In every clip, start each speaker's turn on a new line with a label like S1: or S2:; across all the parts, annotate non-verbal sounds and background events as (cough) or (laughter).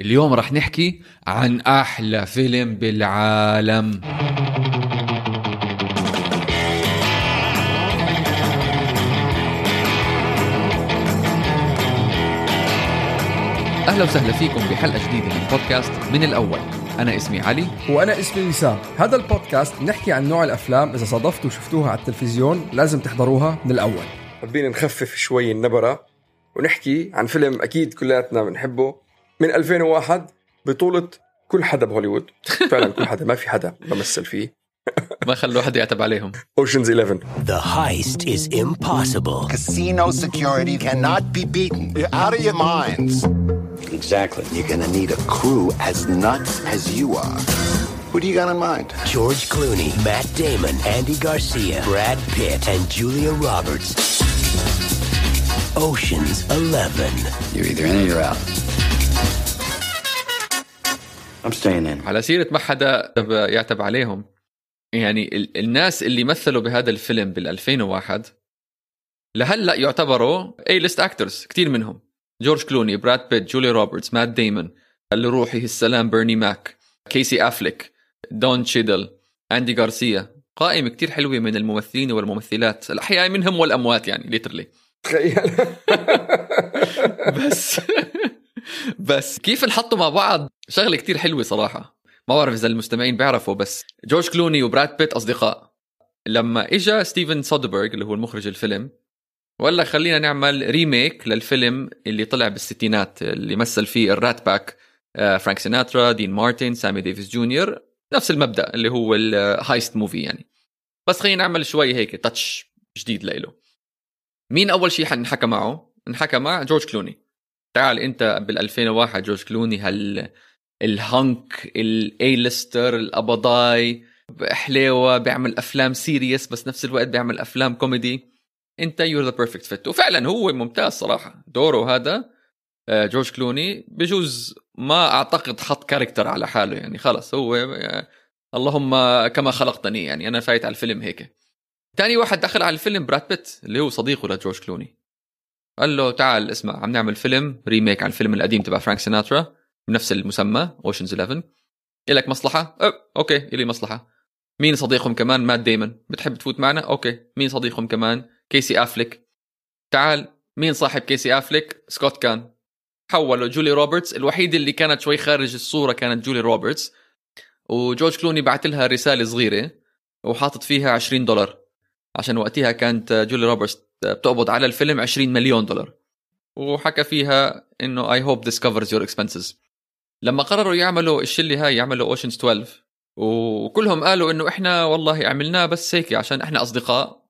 S1: اليوم رح نحكي عن أحلى فيلم بالعالم. أهلا وسهلا فيكم بحلقة جديدة من بودكاست من الأول. أنا اسمي علي.
S2: وأنا اسمي وسام هذا البودكاست نحكي عن نوع الأفلام إذا صادفتوا وشفتوها على التلفزيون لازم تحضروها من الأول.
S3: حابين نخفف شوي النبرة ونحكي عن فيلم أكيد كلياتنا بنحبه. من 2001 بطولة كل حدا بهوليوود فعلا كل حدا ما في حدا بمثل فيه
S1: ما خلوا حدا يعتب عليهم
S3: اوشنز 11
S4: The heist is impossible.
S5: Casino security cannot be beaten. You're out of your minds.
S6: Exactly.
S5: You're gonna need a crew as nuts as you are. Who do you got in mind?
S4: George Clooney, Matt Damon, Andy Garcia, Brad Pitt, and Julia Roberts. Ocean's 11.
S6: You're either in or you're out. I'm staying in.
S1: على سيرة ما حدا يعتب عليهم. يعني ال- الناس اللي مثلوا بهذا الفيلم بال 2001 لهلأ يعتبروا A-list actors كثير منهم. جورج كلوني براد بيت جوليا روبرتس مات ديمون لروحه السلام بيرني ماك كيسي افليك دون تشيدل أندي غارسيا. قائمة كتير حلوة من الممثلين والممثلات. الأحياء منهم والأموات يعني literally
S3: تخيل. (laughs)
S1: بس. (laughs) بس كيف نحطوا مع بعض؟ شغلة كتير حلوة صراحة. ما بعرف إذا المستمعين بيعرفوا بس جورج كلوني وبراد بيت أصدقاء. لما اجى ستيفن سودربرغ اللي هو المخرج الفيلم وقال لك خلينا نعمل remake للفيلم اللي طلع بالستينات اللي مثل فيه ال Rat Pack فرانك سيناترا دين مارتن سامي ديفيس جونيور نفس المبدأ اللي هو ال heist movie يعني. بس خلينا نعمل شوي هيك touch جديد لإله. مين أول شيء حنحكى معه؟ انحكى مع جورج كلوني. تعال انت بال 2001 جورج كلوني هال ال hunk ال A-lister القبضاي حليوة بيعمل أفلام serious بس نفس الوقت بيعمل أفلام كوميدي انت you're the perfect fit وفعلا هو ممتاز صراحة. دوره هذا آه، جورج كلوني بجوز ما أعتقد حط character على حاله يعني. خلص هو آه، اللهم كما خلقتني يعني. أنا فايت على الفيلم هيك. تاني واحد دخل على الفيلم براد بيت اللي هو صديقه لجورج كلوني. قال له تعال اسمع عم نعمل فيلم remake على الفيلم القديم تبع فرانك سيناترا بنفس المسمى Ocean's 11 إلك مصلحة؟ أه، أوكي إلي مصلحة. مين صديقهم كمان؟ مات ديمون بتحب تفوت معنا؟ أوكي. مين صديقهم كمان؟ كيسي افليك تعال مين صاحب كيسي افليك؟ سكوت كان حولوا جوليا روبرتس الوحيدة اللي كانت شوي خارج الصورة كانت جوليا روبرتس. وجورج كلوني بعت لها رسالة صغيرة وحاطط فيها 20 دولار. عشان وقتها كانت جولي روبرتس بتقبض على الفيلم 20 مليون دولار. وحكى فيها إنه I hope this covers your expenses. لما قرروا يعملوا الشلة هاي يعملوا Ocean's 12 وكلهم قالوا إنه إحنا والله عملناه بس هيك عشان إحنا أصدقاء.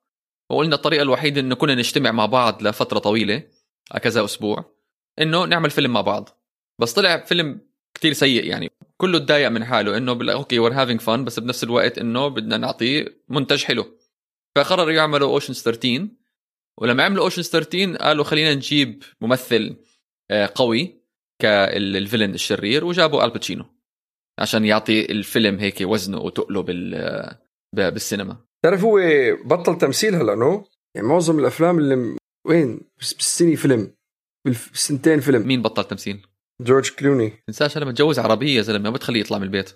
S1: وقلنا الطريقة الوحيدة إنه كنا نجتمع مع بعض لفترة طويلة كذا أسبوع إنه نعمل فيلم مع بعض. بس طلع فيلم كتير سيء يعني. كله تضايق من حاله إنه okay we're having fun بس بنفس الوقت إنه بدنا نعطيه منتج حلو. فقرروا يعملوا Ocean's 13 ولما عملوا Ocean's 13 قالوا خلينا نجيب ممثل آه، قوي كال villain الشرير وجابوا آل باتشينو عشان يعطي الفيلم هيك وزنه وتقله بال ب- بالسينما.
S3: تعرف هو بطل تمثيل هلا no؟ يعني معظم الأفلام اللي م- وين؟ بس بالسنه فيلم بالسنتين فيلم.
S1: مين بطل تمثيل؟
S3: جورج كلوني.
S1: تنساش أنا متجوز عربية يا زلمة ما بتخليه يطلع من البيت.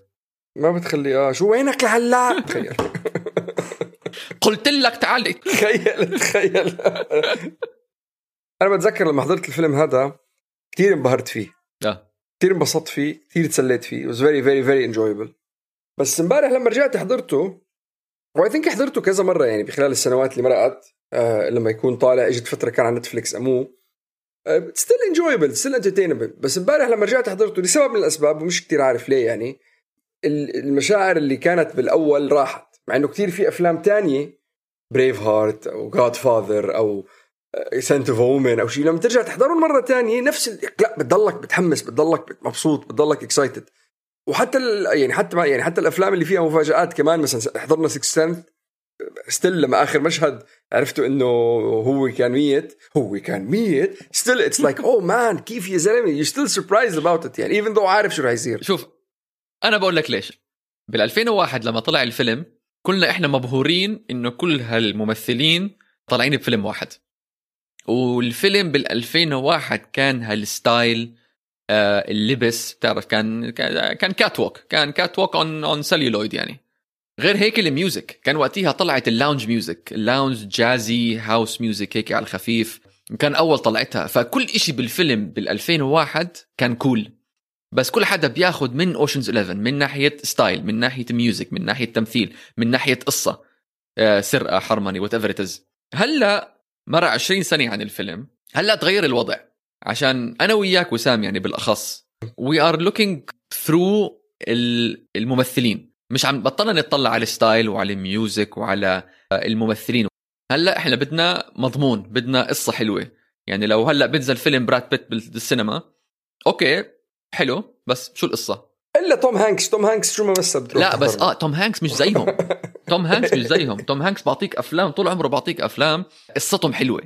S3: ما بتخلي آه شو وينك لهلا؟ (laughs) تخيل.
S1: قلت لك تعال
S3: تخيل تخيل. أنا بتذكر لما حضرت الفيلم هذا كثير انبهرت فيه.
S1: آه.
S3: كثير انبسطت فيه كثير تسليت فيه. Was very very very enjoyable. بس امبارح لما رجعت حضرته و I think حضرته كذا مرة يعني بخلال السنوات اللي مرقت آه لما يكون طالع اجت فترة كان على Netflix أمو. still enjoyable still entertainable بس امبارح لما رجعت حضرته لسبب من الأسباب ومش كثير عارف ليه يعني ال- المشاعر اللي كانت بالأول راحت مع إنه كثير في أفلام تانية Braveheart أو Godfather أو Scent of a Woman أو شيء لما ترجع تحضرهم مرة تانية نفس ال... لا بتضلك بتحمس بتضلك مبسوط بتضلك excited وحتى ال... يعني حتى ما يعني حتى الأفلام اللي فيها مفاجآت كمان مثلا حضرنا 6th Sense still لما آخر مشهد عرفتوا إنه هو كان ميت هو كان ميت still it's like oh man كيف يا زلمة you still surprised about it يعني even though عارف شو رح يصير.
S1: شوف أنا بقول لك ليش. بال 2001 لما طلع الفيلم كلنا إحنا مبهورين إنه كل هالممثلين طالعين بفيلم واحد. والفيلم بال 2001 كان هال style آه اللبس بتعرف كان كان catwalk كان catwalk on on celluloid يعني. غير هيك ال music كان وقتها طلعت ال lounge music ال lounge jazzy house music هيك على الخفيف. كان أول طلعتها. فكل إشي بالفيلم بال 2001 كان cool بس كل حدا بياخد من Ocean's 11 من ناحية style من ناحية music من ناحية تمثيل من ناحية قصة آه، سرقة حرمنة whatever هلا مر 20 سنه عن الفيلم. هلا تغير الوضع. عشان أنا وياك وسام يعني بالأخص we are looking through الممثلين. مش عم بطلنا نطلع على ال style وعلى ال music وعلى الممثلين. هلا إحنا بدنا مضمون بدنا قصة حلوة. يعني لو هلا بنزل فيلم براد بيت بالسينما okay حلو بس شو القصة؟
S3: إلا توم هانكس توم هانكس شو ما مثل
S1: لا بس آه توم هانكس مش زيهم. (laughs) توم هانكس مش زيهم. توم هانكس بعطيك أفلام طول عمره بعطيك أفلام. قصتهم حلوة.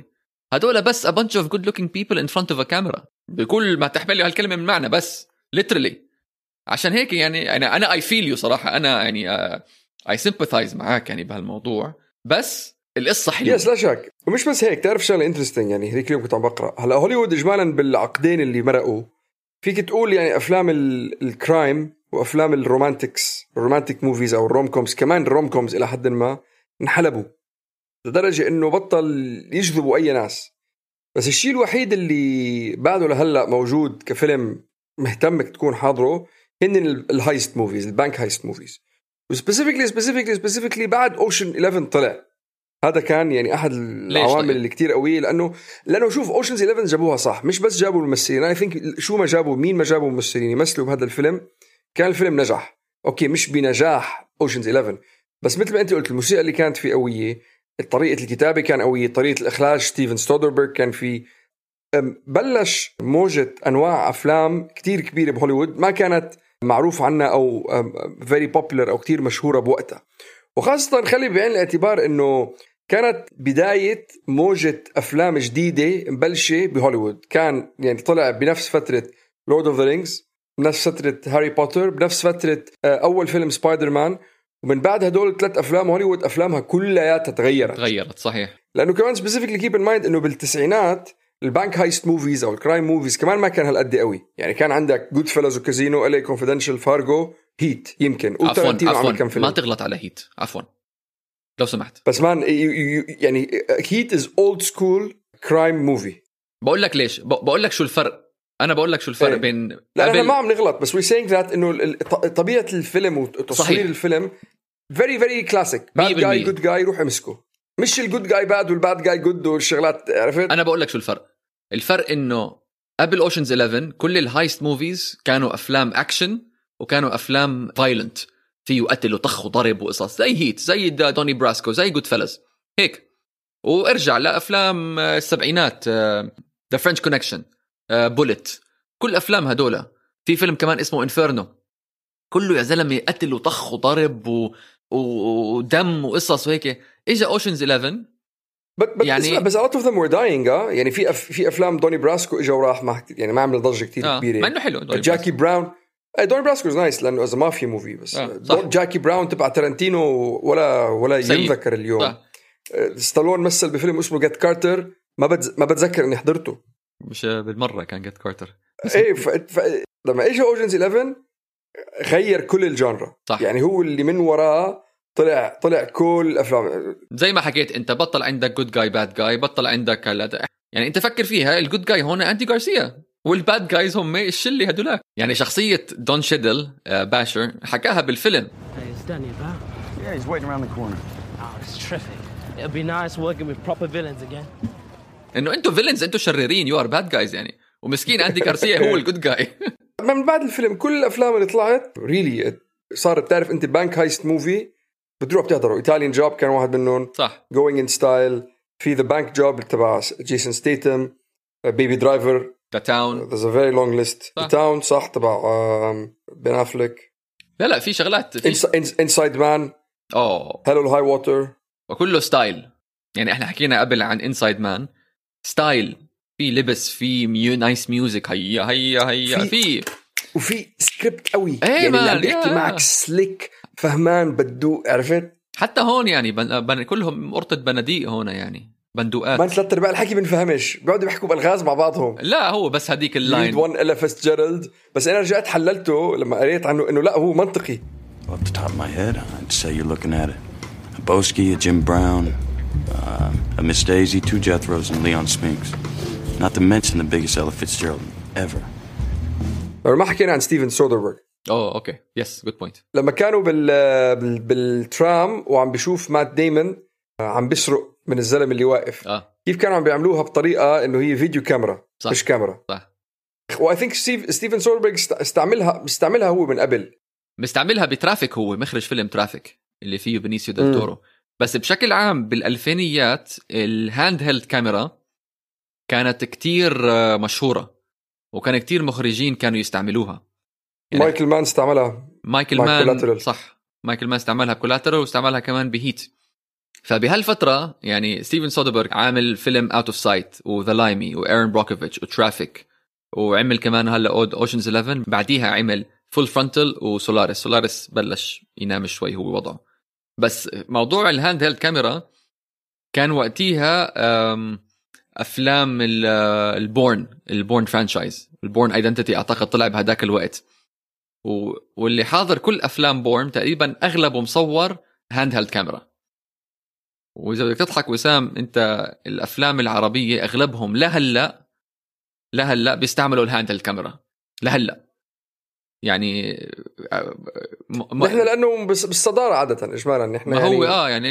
S1: هدول بس a bunch of good looking people in front of a camera. بكل ما تحمل هالكلمة من معنى بس literally. عشان هيك يعني أنا أنا I feel you صراحة. أنا يعني I sympathize معاك يعني بهالموضوع. بس القصة حلوة.
S3: yes لا شك. ومش بس هيك تعرف شغلة interesting يعني هذيك اليوم كنت عم بقرأ. هلأ هوليوود اجمالا بالعقدين اللي مرقوا. فيك تقول يعني أفلام ال crime وأفلام ال romantics ال romantic movies أو ال rom-coms كمان ال rom-coms إلى حد ما انحلبوا. لدرجة إنه بطل يجذبوا أي ناس. بس الشيء الوحيد اللي بعده لهلأ موجود كفيلم مهتمك تكون حاضره هن ال heist movies ال bank heist movies و specifically specifically specifically بعد Ocean 11 طلع. هذا كان يعني أحد العوامل طيب؟ اللي كتير قوية لأنه لأنه شوف Ocean's 11 جابوها صح مش بس جابوا الممثلين I think شو ما جابوا مين ما جابوا ممثلين يمثلوا بهذا الفيلم؟ كان الفيلم نجح okay مش بنجاح Ocean's 11 بس مثل ما أنت قلت الموسيقى اللي كانت فيه قوية طريقة الكتابة كان قوية طريقة الإخراج ستيفن سودربرغ كان في بلش موجة أنواع أفلام كتير كبيرة بهوليوود ما كانت معروف عنها أو very popular أو كتير مشهورة بوقتها. وخاصة خلي بعين الاعتبار أنه كانت بداية موجة أفلام جديدة مبلشة بهوليوود. كان يعني طلع بنفس فترة Lord of the Rings بنفس فترة Harry Potter بنفس فترة آه، أول فيلم سبايدر مان ومن بعد هدول الثلاث أفلام هوليوود أفلامها كلياتها تغيرت.
S1: تغيرت صحيح.
S3: لأنه كمان specifically keep in mind إنه بالتسعينات ال bank heist movies أو ال crime movies كمان ما كان هالقد قوي. يعني كان عندك Goodfellas و Casino L.A. Confidential Fargo Heat يمكن.
S1: عفوا عفوا. ما تغلط على Heat عفوا. لو سمحت.
S3: بس man يعني Heat is old school crime movie
S1: بقول لك ليش؟ بقول لك شو الفرق. أنا بقول لك شو الفرق إيه. بين
S3: لا قبل... إحنا ما عم نغلط بس we're saying that إنه طبيعة الفيلم وتصوير الفيلم very very classic bad guy good guy روح امسكه. مش ال good guy bad وال bad guy good والشغلات عرفت؟
S1: أنا بقول لك شو الفرق. الفرق إنه قبل Ocean's 11 كل ال heist movies كانوا أفلام اكشن وكانوا أفلام violent فيه قتل وطخ وضرب وقصص. زي Heat زي Donnie Brasco زي Goodfellas. هيك. وارجع لأفلام السبعينات The French Connection Bullitt كل أفلام هدول. في فيلم كمان اسمه Inferno كله يا زلمة قتل وطخ وضرب و... ودم وقصص وهيك. اجى Ocean's 11
S3: بس يعني بس a lot of them were dying آه؟ يعني في أف في أفلام Donnie Brasco اجى وراح ما يعني ما عمل ضجة كثير آه. كبيرة.
S1: مع إنه حلو
S3: Jackie Brown. Donnie Brasco nice لأنه as mafia movie بس آه. صح. Jackie Brown تبع تارنتينو ولا ولا. ينذكر اليوم صح. ستالون مثل بفيلم اسمه Get Carter ما بتز... ما بتذكر إني حضرته
S1: مش بالمرة كان Get Carter
S3: إيه ف... ف... لما اجى Ocean's 11 غير كل ال genre صح يعني هو اللي من وراه طلع طلع كل الافلام
S1: زي ما حكيت أنت بطل عندك good guy bad guy بطل عندك هلا يعني أنت فكر فيها الجود جاي هون اندي غارسيا وال bad guys هم الشله هدولاك. يعني شخصية دون تشيدل باشر حكاها بالفيلم. Oh. إنه أنتم villains أنتم شريرين you are bad guys يعني. ومسكين اندي غارسيا هو الجود جاي (laughs)
S3: من بعد الفيلم كل الأفلام اللي طلعت really صارت تعرف أنت bank heist movie بتروح بتحضره. Italian Job كان واحد منهم.
S1: صح.
S3: Going in Style في The Bank Job تبع جيسون ستيثم Baby Driver
S1: The Town
S3: there's a very long list The Town صح تبع بين افليك
S1: لا لا في شغلات
S3: Inside Man oh.
S1: Hell
S3: or High Water
S1: وكله ستايل يعني إحنا حكينا قبل عن انسايد مان ستايل في لبس في ميو نايس ميوزك هيا هيا هيا. في
S3: وفي سكريبت قوي. إيه يعني اللي عم بيحكي معك سليك فهمان بدو عرفت؟
S1: حتى هون يعني بن... بن... كلهم قرطة بناديق هون يعني. بندقات.
S3: مان ثلاث ارباع الحكي بنفهمش. بيقعدوا يحكوا بألغاز مع بعضهم.
S1: لا هو بس
S3: ليد
S1: اللاين
S3: وان الا فيستجيرالد بس أنا رجعت حللته لما قريت عنه إنه لا هو منطقي.
S6: Off the top of my head, I'd say you're looking at it. A Boski, a Jim Brown, uh, a Miss Daisy, two Jethros, and Leon Spinks. Not to mention the biggest Ella Fitzgerald ever.
S3: لو ما حكينا عن ستيفن سودربرغ
S1: oh okay yes good point
S3: لما كانوا بال... بال... بالترام وعم بشوف مات ديمون عم بيسرق من الزلمه اللي واقف.
S1: آه.
S3: كيف كانوا عم بيعملوها بطريقة إنه هي video camera
S1: صح.
S3: مش كاميرا؟
S1: صح.
S3: I think ستيف ستيفن سودربرغ است- استعملها استعملها هو من قبل.
S1: مستعملها ب Traffic هو مخرج فيلم Traffic اللي فيه بنيسيو ديل تورو. بس بشكل عام بالألفينيات ال handheld camera كانت كتير آه، مشهورة وكان كتير مخرجين كانوا يستعملوها. يعني-
S3: مايكل مان استعملها.
S1: مايكل مان. صح. مايكل مان استعملها ب Collateral واستعملها كمان ب Heat. فبهالفترة يعني ستيفن سودربرغ عامل فيلم Out of Sight و The Limey و Erin Brockovich و Traffic وعمل كمان هلا Ocean's 11 بعديها عمل Full Frontal و Solaris. Solaris بلش ينام شوي هو وضعه. بس موضوع ال handheld camera كان وقتيها أفلام ال- ال Bourne ال Bourne franchise ال Bourne Identity أعتقد طلع بهداك الوقت. واللي حاضر كل أفلام Bourne تقريبا أغلبه مصور handheld camera وإذا بدك تضحك وسام أنت الأفلام العربية أغلبهم لهلا لهلا بيستعملوا ال handheld camera لهلا يعني م... م...
S3: نحن لأنه بالصدارة عادة اجمالا نحن
S1: ما
S3: يعني
S1: هو آه يعني.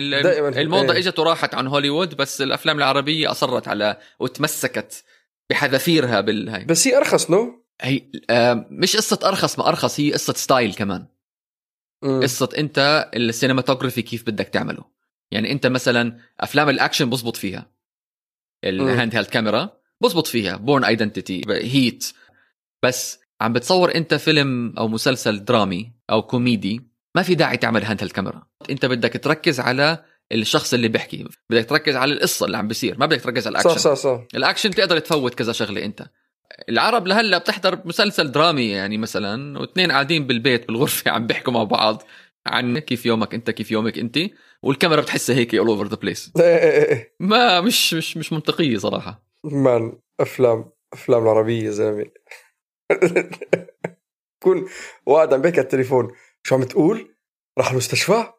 S1: الموضة
S3: إيه.
S1: إجت وراحت عن هوليوود بس الأفلام العربية أصرت على وتمسكت بحذافيرها بالهاي
S3: بس هي أرخص no
S1: هي آه مش قصة أرخص ما أرخص هي قصة style كمان
S3: مم.
S1: قصة أنت ال cinematography كيف بدك تعمله يعني انت مثلا أفلام الأكشن بزبط فيها. ال handheld camera بزبط فيها. Bourne Identity Heat بس عم بتصور انت فيلم أو مسلسل درامي أو كوميدي ما في داعي تعمل handheld camera انت بدك تركز على الشخص اللي بيحكي. بدك تركز على القصة اللي عم بيصير. ما بدك تركز على الأكشن.
S3: صح صح. صح
S1: الأكشن بتقدر تفوت كذا شغلة انت. العرب لهلأ بتحضر مسلسل درامي يعني مثلا واثنين قاعدين بالبيت بالغرفة (laughs) عم بيحكوا مع بعض عن كيف يومك انت كيف يومك انت. والكاميرا بتحسها هيك all
S3: over the place.
S1: ما مش مش مش منطقية صراحة
S3: man أفلام أفلام العربية يا زلمة (laughs) كون واحد عم بيحكي على التليفون شو عم تقول؟ راح المستشفى؟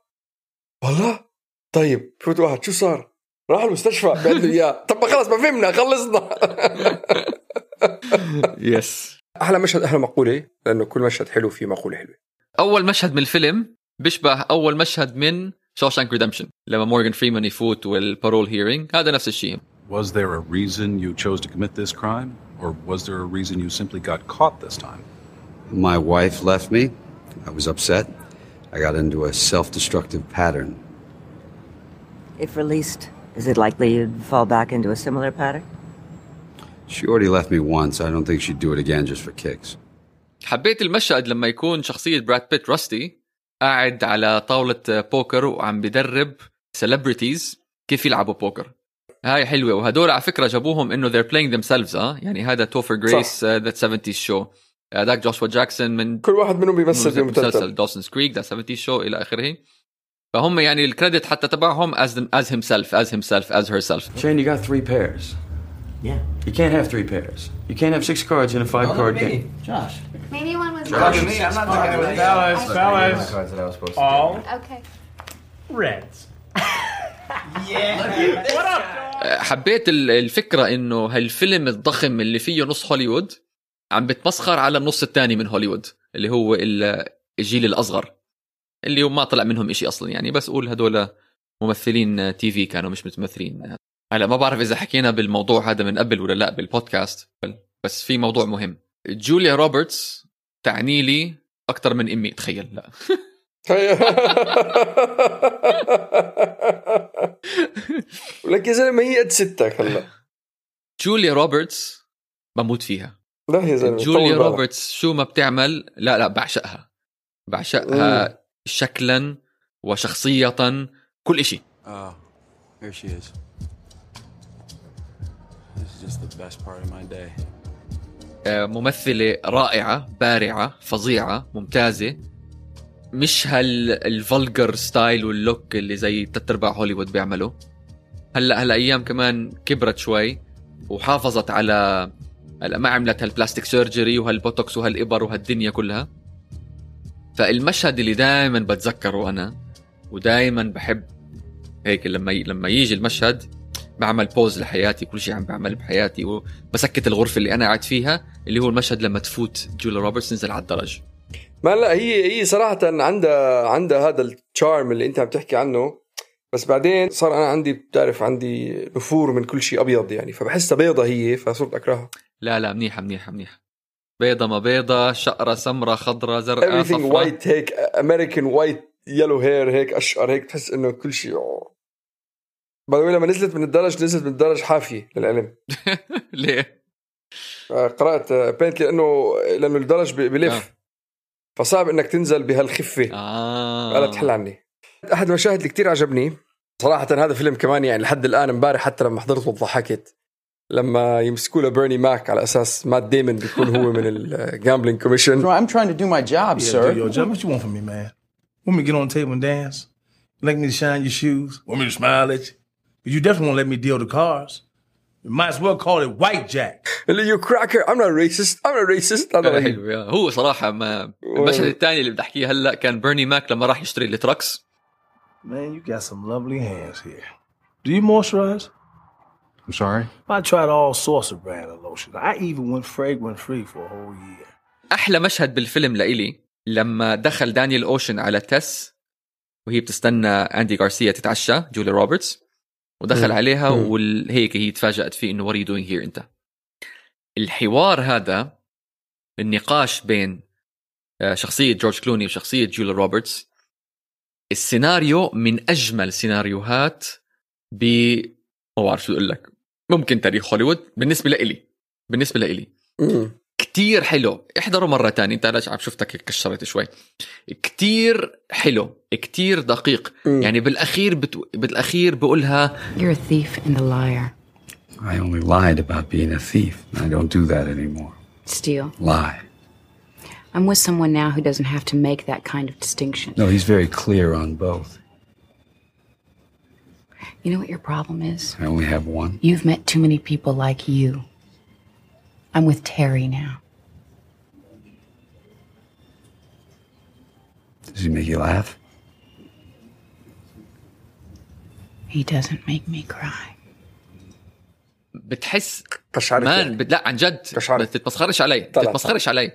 S3: والله طيب فوت واحد شو صار؟ راح المستشفى بيقول (laughs) له اياه طب خلص ما فهمنا خلصنا (laughs)
S1: yes
S3: أحلى مشهد أحلى مقولة لأنه كل مشهد حلو فيه مقولة حلوة
S1: أول مشهد من الفيلم بيشبه أول مشهد من شوشانك ريدمشن لما مورغان فريمان يفوت والبارول هيرينج هذا نفس الشيء
S7: Was there a reason you chose to commit this crime? Or was there a reason you simply got caught this time?
S8: My wife left me. I was upset. I got into a self destructive pattern.
S9: If released, is it likely you'd fall back into a similar pattern?
S8: She already left me once. I don't think she'd do it again just for kicks.
S1: حبيت المشهد لما يكون شخصية براد بيت Rusty قاعد على طاولة بوكر وعم بدرب celebrities كيف يلعبوا بوكر. هاي حلوة. وهدول على فكرة جابوهم إنه they're playing themselves آه؟ يعني هذا توفر جريس That 70s Show هذاك جوشوا جاكسون من
S3: كل واحد منهم بيمثل
S1: مسلسل
S3: بمسلسل.
S1: Dawson's Creek The 70s Show إلى آخره. فهم يعني ال credit حتى تبعهم as as himself as himself as herself.
S10: Shane, you got three pairs.
S6: Yeah.
S10: You can't have three pairs. You can't have six cards in a five card game.
S6: Josh.
S11: Maybe one was
S6: Josh, me, I'm not talking about
S11: Fellas,
S6: fellas.
S10: cards that I was supposed
S6: All
S11: Okay.
S6: reds. (laughs)
S1: حبيت ال- الفكرة إنه هالفيلم الضخم اللي فيه نص هوليوود عم بتمسخر على النص الثاني من هوليوود اللي هو ال- الجيل الأصغر اللي هو ما طلع منهم إشي أصلا يعني بس قول هدول ممثلين TV كانوا مش متمثلين هلا ما بعرف إذا حكينا بالموضوع هذا من قبل ولا لا بالبودكاست بس في موضوع مهم. جوليا روبرتس تعني لي أكثر من أمي تخيل لا. (laughs)
S3: ولك يا زلمة هي قد ستك هلا.
S1: جوليا روبرتس بموت فيها.
S3: لا يا زلمة
S1: جوليا. روبرتس شو ما بتعمل لا لا بعشقها. بعشقها شكلا وشخصية كل
S10: here she is.
S1: ممثلة رائعة بارعة فظيعة ممتازة. مش هال vulgar style وال look اللي زي تلات أرباع هوليوود بيعملوا. هلأ هالايام كمان كبرت شوي وحافظت على هلأ ما عملت هال plastic surgery وهالبوتوكس وهالإبر وهالدنيا كلها. فالمشهد اللي دائما بتذكره أنا ودائما بحب هيك لما ي... لما يجي المشهد بعمل بوز لحياتي كل شيء عم بعمل بحياتي وبسكت الغرفة اللي أنا قاعد فيها اللي هو المشهد لما تفوت جولي روبرتس تنزل على الدرج.
S3: ما لا هي هي صراحة عندها عندها هذا ال charm اللي أنت عم تحكي عنه. بس بعدين صار أنا عندي بتعرف عندي نفور من كل شيء أبيض يعني. فبحسها بيضة هي فصرت أكرهها.
S1: لا لا منيحة منيحة منيحة. بيضة ما بيضة شقرة سمرة خضرة زرقاء
S3: everything
S1: صفرة
S3: white هيك American white yellow hair هيك أشقر هيك تحس إنه كل شيء by لما نزلت من الدرج نزلت من الدرج حافية للعلم (laughs)
S1: ليه؟
S3: آه، قرأت بينت لأنه لأنه الدرج بلف
S1: آه.
S3: فصعب إنك تنزل بهالخفة
S1: آه
S3: قالت تحل عني أحد المشاهد اللي كتير عجبني صراحة هذا فيلم كمان يعني لحد الآن امبارح حتى لما حضرته ضحكت لما يمسكوا له بيرني ماك على أساس مات ديمون بيكون هو من الجامبلينج كوميشن
S11: I'm trying to do my job,
S12: Yeah,
S11: sir.
S12: do your job. What you want from me, man? Want me to get on the table and dance? You like me to shine your shoes? Want me to smile at you? But you definitely won't let me deal the cards. You might as well call it white jack.
S3: اللي يو كراكر I'm not racist I'm not racist هذا رهيب
S1: حلو يا. هو صراحة ما المشهد الثاني اللي بدي احكيه هلا كان بيرني ماك لما راح يشتري التراكس
S12: Man, you got some lovely hands here. Do you moisturize?
S7: I'm sorry?
S12: I tried all sorts of brand of lotion. I even went fragrance free for a whole year.
S1: احلى مشهد بالفيلم لإلي لما دخل دانيال اوشن على تس وهي بتستنى اندي غارسيا تتعشى جولي روبرتس ودخل. عليها. وهيك هي تفاجأت فيه إنه what you doing here أنت الحوار هذا النقاش بين آه، شخصية جورج كلوني وشخصية جولي روبرتس السيناريو من أجمل سيناريوهات ب ما بعرف شو أقول لك ممكن تاريخ هوليوود بالنسبة لإلي بالنسبة لإلي. كتير حلو احضره مرة تانية انت علاش عم شفتك هيك كشرت شوي كتير حلو كتير دقيق
S3: مم.
S1: يعني بالأخير بتو... بالأخير بقولها
S13: You're a thief and a liar.
S8: I only lied about being a thief. I don't do that anymore.
S13: Steal.
S8: Lie.
S13: I'm with someone now who doesn't have to make that kind of distinction.
S8: No, he's very clear on both.
S13: You know what your problem is?
S8: I only have one.
S13: You've met too many people like you. I'm with Terry now.
S8: Does he make you laugh?
S13: He doesn't make me cry.
S1: بتحس
S3: قشعرت
S1: man
S3: يعني.
S1: بت... لا عن جد
S3: قشعرت.
S1: تتمسخرش علي
S3: طلع.
S1: تتمسخرش علي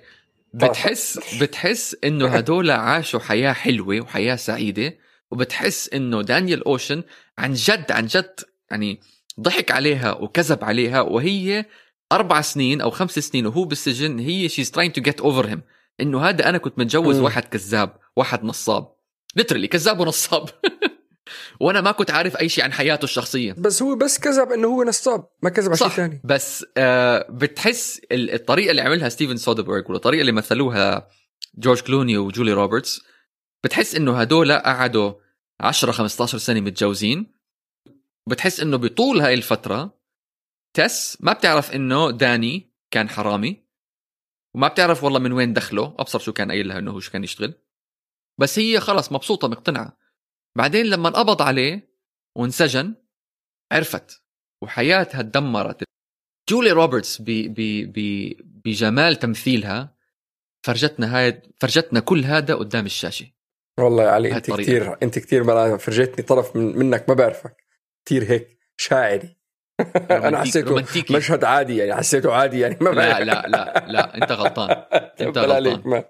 S1: بتحس بتحس إنه (coughs) هدول عاشوا حياة حلوة وحياة سعيدة وبتحس إنه دانيال أوشن عن جد عن جد يعني ضحك عليها وكذب عليها وهي أربع سنين أو خمس سنين وهو بالسجن هي she's trying to get over him إنه هذا أنا كنت متجوز. واحد كذاب واحد نصاب. literally كذاب ونصاب. (laughs) وأنا ما كنت عارف أي شيء عن حياته الشخصية.
S3: بس هو بس كذب إنه هو نصاب ما كذب على شيء ثاني.
S1: بس آه بتحس ال- الطريقة اللي عملها ستيفن سودربرغ والطريقة اللي مثلوها جورج كلوني وجولي روبرتس بتحس إنه هدول قعدوا 10 15 سنة متجوزين. بتحس إنه بطول هاي الفترة تس ما بتعرف إنه داني كان حرامي. وما بتعرف والله من وين دخله أبصر شو كان قايل لها إنه هو شو كان يشتغل. بس هي خلص مبسوطة مقتنعه بعدين لما انقبض عليه وانسجن عرفت وحياتها تدمرت. جولي روبرتس ب ب ب بجمال تمثيلها فرجتنا هاي فرجتنا كل هذا قدام الشاشة.
S3: والله يا علي
S1: أنت.
S3: كثير أنت كثير مرة فرجيتني طرف من منك ما بعرفك. كثير هيك شاعري. أنا حسيته
S1: رومانتيكي.
S3: مشهد عادي يعني حسيته عادي يعني ما
S1: لا
S3: بعرف
S1: لا لا لا أنت غلطان (laughs)
S3: أنت
S1: غلطان
S3: ما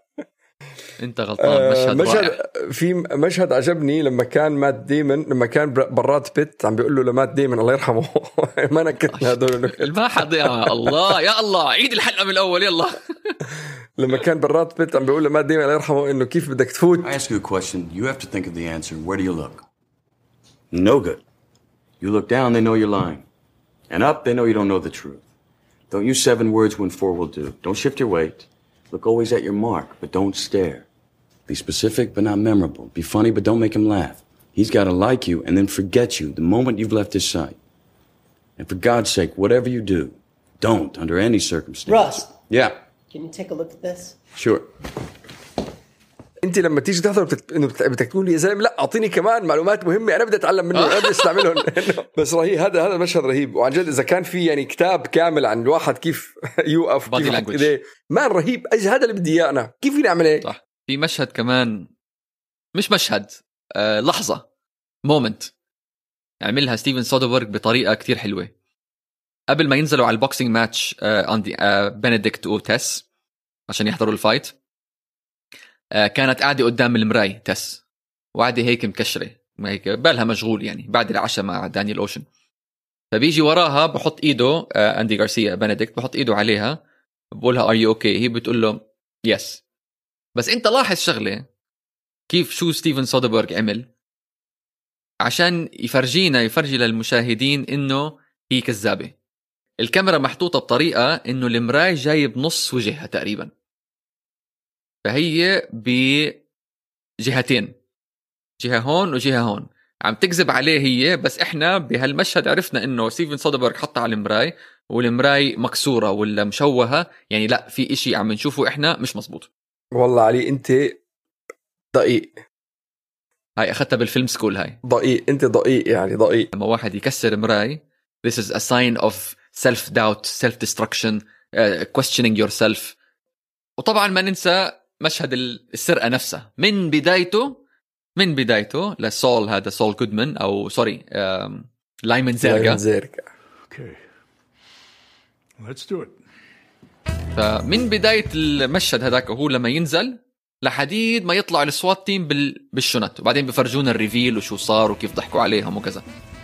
S1: أنت غلطان
S3: آه،
S1: مشهد رائع
S3: مشهد في مشهد عجبني لما كان مات ديمن لما كان بر- براد بيت عم بيقول له لمات ديمن الله يرحمه (laughs) ما نكتنا هدول النكت.
S1: ما حد يا الله يا الله عيد الحلقة من الأول يلا (laughs)
S3: لما كان براد بيت عم بيقول لمات ديمن الله يرحمه إنه كيف بدك تفوت
S6: I ask you a question. You have to think of the answer. Where do you look? No good. You look down, they know you're lying. And up, they know you don't know the truth. Don't use seven words when four will do. Don't shift your weight. Look always at your mark, but don't stare. Be specific, but not memorable. Be funny, but don't make him laugh. He's got to like you and then forget you the moment you've left his sight. And for God's sake, whatever you do, don't, under any circumstance.
S14: Russ.
S6: Yeah,
S14: Can you take a look at this?
S6: sure.
S3: انت لما تيجي تحضر بتت... انه بت- بدك تقول يا زلمة لا أعطيني كمان معلومات مهمة أنا بدي أتعلم منه أنا بدي أستعملهم. (laughs) (laughs) بس رهيب هذا هذا مشهد رهيب. وعن جد إذا كان في يعني كتاب كامل عن الواحد كيف (laughs) يوقف كيف. إيديه man رهيب. أي هذا اللي بدي إياه أنا. كيف فيني أعمل هيك؟
S1: صح. في مشهد كمان مش مشهد آه لحظة moment عملها ستيفن سودربرغ بطريقة كتير حلوة. قبل ما ينزلوا على ال boxing match اندي بنديكت وتس عشان يحضروا ال fight آه كانت قاعدة قدام المراي تس. وقاعدة هيك مكشرة هيك بالها مشغول يعني بعد العشاء مع دانيال أوشن. فبيجي وراها بحط إيده آه أندي غارسيا بنديكت بحط إيده عليها بقولها are you okay هي بتقول له yes بس أنت لاحظ شغلة كيف شو ستيفن سودربرغ عمل؟ عشان يفرجينا يفرجي للمشاهدين إنه هي كذابة. الكاميرا محطوطة بطريقة إنه المراي جايب نص وجهها تقريبا. فهي بجهتين. جهة هون وجهة هون. عم تكذب عليه هي بس إحنا بهالمشهد عرفنا إنه ستيفن سودربرغ حطها على المراي والمراي مكسورة ولا مشوهة. يعني لا في إشي عم نشوفه إحنا مش مزبوط
S3: والله علي أنت دقيق.
S1: هاي أخذتها بال film school هاي.
S3: دقيق أنت دقيق يعني دقيق.
S1: لما واحد يكسر مراي this is a sign of self doubt self destruction uh, questioning yourself. وطبعا ما ننسى مشهد السرقة نفسها من بدايته من بدايته لسول هذا سول جودمان أو sorry لايمن زيرجا
S3: لايمن زيرجا.
S11: Okay. Let's do it.
S1: فمن بداية المشهد هذاك وهو لما ينزل لحديد ما يطلع ال SWAT team بال... بالشنط وبعدين بفرجونا ال reveal وشو صار وكيف ضحكوا عليهم وكذا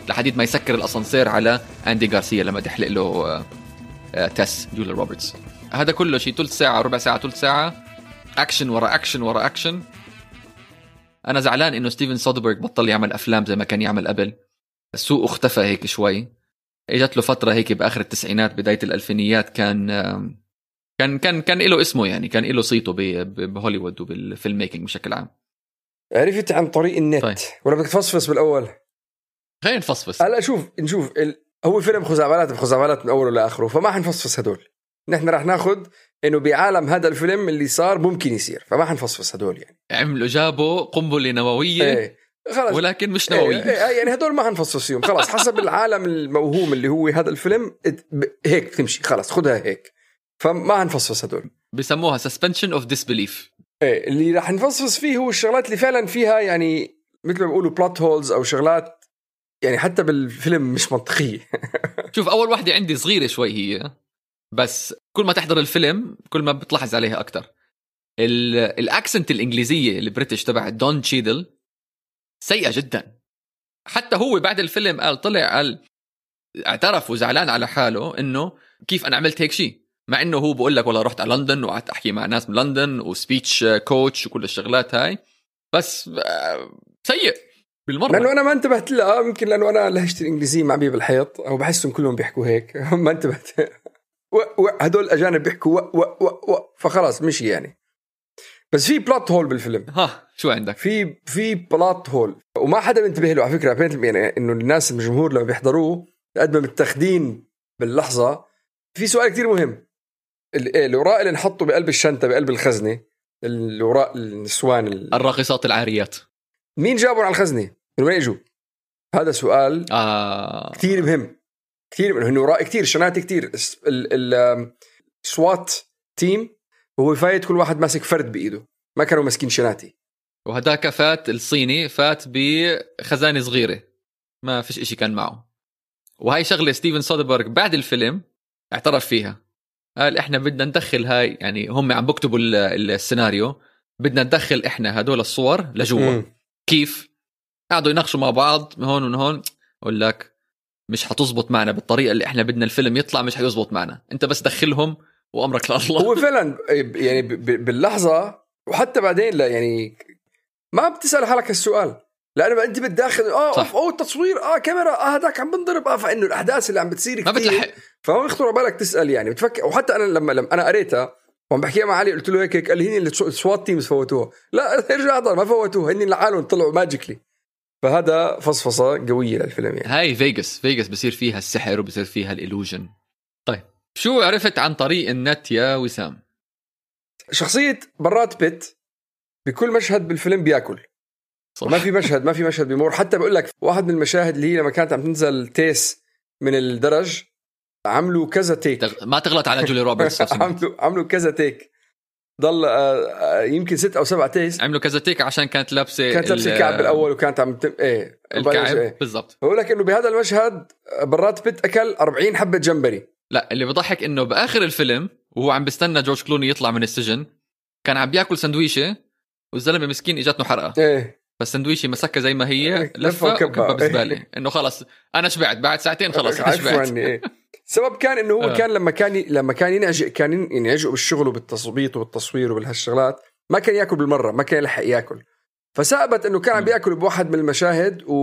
S1: لحديد ما يسكر الأسانسير على أندي غارسيا لما تحلق له آه، آه، تس جوليا روبرتس هذا كله شيء ثلث ساعة ربع ساعة ثلث ساعة اكشن ورا اكشن ورا اكشن أنا زعلان إنه ستيفن سودربرغ بطل يعمل أفلام زي ما كان يعمل قبل. السوق اختفى هيك شوي. إجت له فترة هيك بآخر التسعينات بداية الألفينيات كان كان كان كان له اسمه يعني كان له صيته بهوليوود وبال film making بشكل عام.
S3: عرفت عن طريق النت.
S1: طيب.
S3: ولا بدك تفصفص بالأول؟
S1: خلينا نفصفص.
S3: هلا شوف نشوف ال... هو فيلم خزعبلات بخزعبلات من أوله لآخره فما حنفصفص هدول. نحن رح ناخذ إنه بعالم هذا الفيلم اللي صار ممكن يصير فما حنفصفص هدول يعني.
S1: عملوا جابوا قنبلة نووية.
S3: إيه. خلص.
S1: ولكن مش
S3: إيه،
S1: نووية.
S3: إيه، إيه، يعني هدول ما حنفصص فيهم. خلاص حسب العالم الموهوم اللي هو هذا الفيلم هيك تمشي. خلاص خدها هيك. فما حنفصص هدول.
S1: بسموها suspension of disbelief.
S3: إيه اللي راح نفصص فيه هو الشغلات اللي فعلا فيها يعني مثل ما بيقولوا plot holes أو شغلات يعني حتى بالفيلم مش منطقية. (laughs)
S1: شوف أول وحده عندي صغيرة شوي هي. بس كل ما تحضر الفيلم كل ما بتلاحظ عليها أكثر ال accent الإنجليزية ال British تبع دون تشيدل سيئة جدا. حتى هو بعد الفيلم قال طلع قال اعترف وزعلان على حاله إنه كيف أنا عملت هيك شيء مع إنه هو بقول لك والله رحت على لندن وقعدت أحكي مع ناس من لندن و speech coach وكل الشغلات هاي. بس آه، سيء بالمرة.
S3: لأنه أنا ما انتبهت لها يمكن لأنه أنا لهجتي الإنجليزية معبيه بالحيط أو بحسهم كلهم بيحكوا هيك. (laughs) ما انتبهت. هدول الأجانب بيحكوا و و و و فخلاص مشي يعني. بس في بلوت هول بالفيلم.
S1: ها شو عندك؟
S3: في في بلوت هول وما حدا بينتبه له على فكرة. يعني إنه الناس الجمهور لما بيحضروه قد ما متاخدين باللحظة. في سؤال كتير مهم. ال- إيه، الوراق اللي نحطه بقلب الشنطة بقلب الخزنة الوراق النسوان ال-
S1: الراقصات العاريات.
S3: مين جابهم على الخزنة؟ من وين إجوا؟ هذا سؤال
S1: آه.
S3: كثير مهم. كثير من إنه وراء كثير شنات كثير. ال SWAT team وهو فايت كل واحد ماسك فرد بإيده. ما كانوا ماسكين شناتي.
S1: وهداك فات الصيني فات بخزانة صغيرة. ما فيش إشي كان معه. وهي شغلة ستيفن سودربرغ بعد الفيلم اعترف فيها. قال إحنا بدنا ندخل هاي يعني هم عم بكتبوا ال- السيناريو. بدنا ندخل إحنا هدول الصور لجوا. كيف؟ قعدوا يناقشوا مع بعض من هون ومن هون أقول لك مش حتزبط معنا بالطريقة اللي إحنا بدنا الفيلم يطلع مش حيزبط معنا. أنت بس دخلهم وأمرك لله.
S3: هو فعلا يعني ب- ب- باللحظة وحتى بعدين لا يعني ما بتسأل حالك السؤال لأنه أنت بالداخل آه
S1: صح.
S3: اوه التصوير آه كاميرا آه هذاك عم بنضرب آه فإنه الأحداث اللي عم بتصير
S1: ما
S3: كتير.
S1: بتلحق.
S3: فما بيخطر على بالك تسأل يعني. بتفكر وحتى أنا لما لما أنا قريتها وعم بحكيها مع علي قلت له هيك هيك قال لي هن ال SWAT teams فوتوها. لا (laughs) ارجع احضر ما فوتوها. هن لحالهم طلعوا magically فهذا فصفصة قوية للفيلم يعني.
S1: هاي فيغاس فيغاس بصير فيها السحر وبصير فيها ال illusion طيب شو عرفت عن طريق النت يا وسام؟
S3: شخصية براد بيت بكل مشهد بالفيلم بياكل.
S1: صح.
S3: ما في مشهد ما في مشهد بيمر. حتى بقول لك واحد من المشاهد اللي هي لما كانت عم تنزل تيس من الدرج عملوا كذا take
S1: ما تغلط على جولي روبرتس. (laughs)
S3: عملوا عملوا كذا take ضل آه، آه، يمكن ست أو سبع takes.
S1: عملوا كذا take عشان كانت لابسة
S3: كانت لابسة
S1: ال-
S3: الكعب بالاول وكانت عم تم... إيه
S1: الكعب
S3: إيه.
S1: بالضبط.
S3: بقول لك إنه بهذا المشهد برات بيت أكل 40 حبة جمبري.
S1: لا اللي بضحك إنه بآخر الفيلم وهو عم بستنى جورج كلوني يطلع من السجن كان عم بياكل سندويشة والزلمة مسكين اجته حرقة.
S3: إيه.
S1: فالسندويشه مسكها زي ما هي
S3: لفة
S1: لفة
S3: وكبها.
S1: وكبها بزباله إنه خلص أنا شبعت بعد ساعتين خلص
S3: أنا
S1: شبعت.
S3: عني إيه. (laughs) السبب كان إنه هو
S1: آه.
S3: كان لما كان ي... لما كان ينعج كان ين- ينعجق بالشغل وبالتظبيط وبالتصوير وبهالشغلات ما كان يأكل بالمرة ما كان يلحق يأكل. فثابت إنه كان عم بيأكل بواحد من المشاهد و...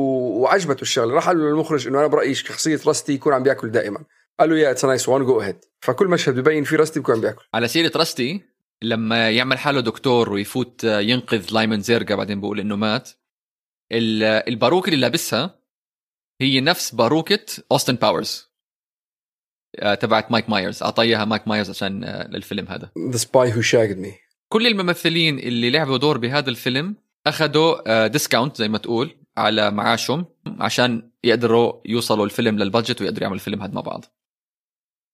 S3: وعجبته الشغلة. راح قال له للمخرج إنه أنا برأيي شخصية راستي يكون عم بيأكل دائما. قال له yeah it's nice one go ahead فكل مشهد ببين فيه راستي بيكون عم بيأكل.
S1: على سيرة رستي لما يعمل حاله دكتور ويفوت آه، ينقذ لايمن زيرجا بعدين بقول إنه مات ال- الباروكة اللي لابسها هي نفس باروكة أوستن باورز. تبعت مايك مايرز. اعطى اياها مايك مايرز عشان آه، للفيلم هذا.
S3: The Spy Who Shagged Me
S1: كل الممثلين اللي لعبوا دور بهذا الفيلم أخذوا discount زي ما تقول على معاشهم عشان يقدروا يوصلوا الفيلم لل budget ويقدروا يعملوا الفيلم هذا مع بعض.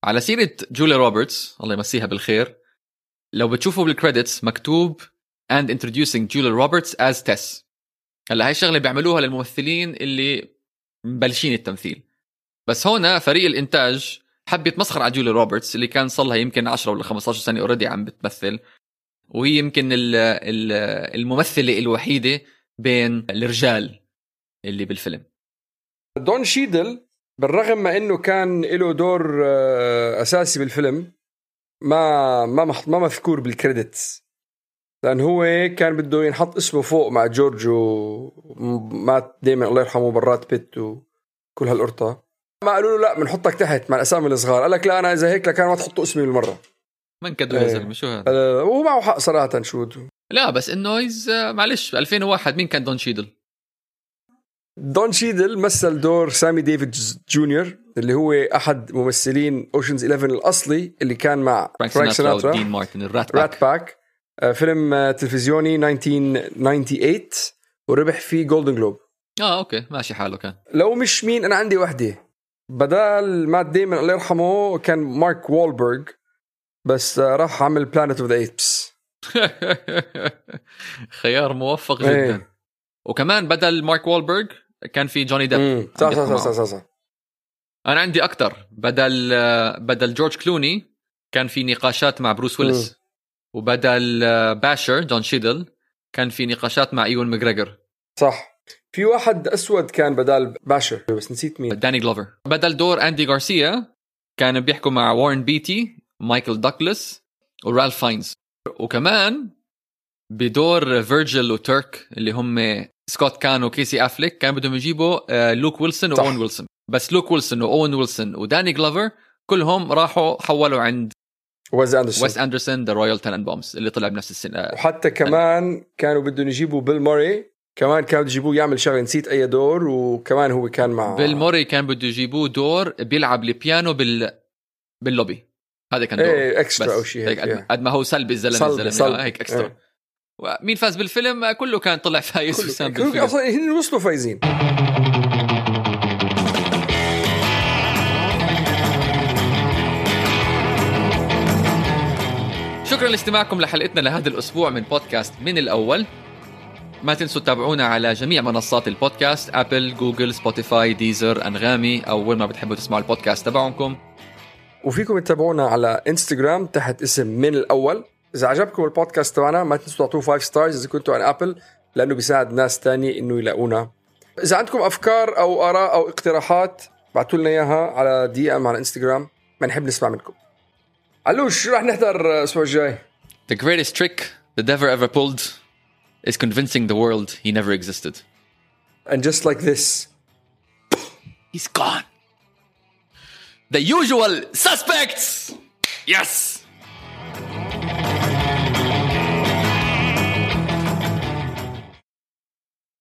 S1: على سيرة جوليا روبرتس الله يمسيها بالخير لو بتشوفوا بال credits مكتوب and introducing Julia Roberts as Tess. هلا هاي الشغلة بيعملوها للممثلين اللي مبلشين التمثيل. بس هون فريق الإنتاج حب يتمسخر على جوليا روبرتس اللي كان صار لها يمكن 10 ولا 15 سنة already عم بتمثل. وهي يمكن ال- ال- الممثلة الوحيدة بين الرجال اللي بالفيلم.
S3: دون شيدل بالرغم ما إنه كان له دور آه، أساسي بالفيلم ما ما ما مذكور بال credits لأن هو كان بده ينحط اسمه فوق مع جورج ومات ديمون الله يرحمه برات بيت وكل هالقرطة. ما قالوا له لا بنحطك تحت مع الأسامي الصغار. قال لك لا أنا إذا هيك لكان ما تحطوا اسمي بالمرة.
S1: من كدو يا
S3: إيه.
S1: زلمة شو هذا؟
S3: آه، وهو معه حق صراحة شو
S1: لا بس إنه هيز معلش 2001 مين كان دون شيدل؟
S3: دون شيدل مثل دور سامي ديفيد جونيور اللي هو أحد ممثلين أوشنز 11 الأصلي اللي كان مع
S1: فرانك
S3: فرانك
S1: سيناترا ودين مارتن ال Rat
S3: Pack Rat Pack آه، فيلم آه، تلفزيوني 1998 وربح فيه Golden Globe
S1: آه okay ماشي حاله كان.
S3: لو مش مين أنا عندي وحدة. بدال مات ديمون الله يرحمه كان مارك وولبرغ بس آه، راح عمل Planet of the Apes
S1: خيار موفق
S3: إيه.
S1: جدا. وكمان بدل مارك وولبرغ كان في جوني ديب.
S3: صح صح صح. صح صح.
S1: أنا عندي أكثر بدل آه، بدل جورج كلوني كان في نقاشات مع بروس ويلس وبدل آه، باشر دون شيدل كان في نقاشات مع إيون ماجريجر
S3: صح. في واحد أسود كان بدال باشر بس نسيت مين.
S1: داني جلوفر. بدل دور أندي غارسيا كانوا بيحكوا مع وارن بيتي مايكل دوكلس ورالف فاينز. وكمان بدور فيرجل وترك اللي هم سكوت كان وكيسي أفليك كان بدهم يجيبوا آه، لوك ويلسون. وأون ويلسون. بس لوك ويلسون وأون ويلسون وداني جلوفر كلهم راحوا حولوا عند
S3: ويس أندرسون.
S1: ويس أندرسون The Royal Tenenbaums اللي طلع بنفس السنة
S3: وحتى كمان كانوا بدهم يجيبوا بيل موري كمان كانوا بده يجيبوه يعمل شغلة نسيت أي دور وكمان هو كان مع
S1: بيل موري كان بده يجيبوه دور بيلعب البيانو بال باللوبي. هذا كان دوره
S3: إيه
S1: extra
S3: أو شيء
S1: هيك
S3: هيك
S1: قد- ما هو سلبي
S3: الزلمة
S1: الزلمة هيك extra
S3: إيه.
S1: ومين فاز بالفيلم؟ كله كان طلع فايز وسام
S3: كلهم
S1: بالفيلم.
S3: أصلا هن وصلوا فايزين.
S1: شكرا لاستماعكم لحلقتنا لهذا الأسبوع من بودكاست من الأول. ما تنسوا تتابعونا على جميع منصات البودكاست ابل جوجل سبوتيفاي ديزر انغامي أو وين ما بتحبوا تسمعوا البودكاست تبعكم
S3: وفيكم تتابعونا على انستغرام تحت اسم من الأول. إذا عجبكم البودكاست تبعنا ما تنسوا تعطوه 5 stars إذا كنتوا على ابل لأنه بيساعد ناس تانية إنه يلاقونا. إذا عندكم أفكار أو آراء أو اقتراحات بعتوا لنا إياها على DM على انستغرام بنحب نسمع منكم. علوش شو رح نحضر الأسبوع الجاي؟
S1: The greatest trick the devil ever pulled. Is convincing the world he never existed.
S3: and just like this
S1: He's gone. The usual suspects! Yes!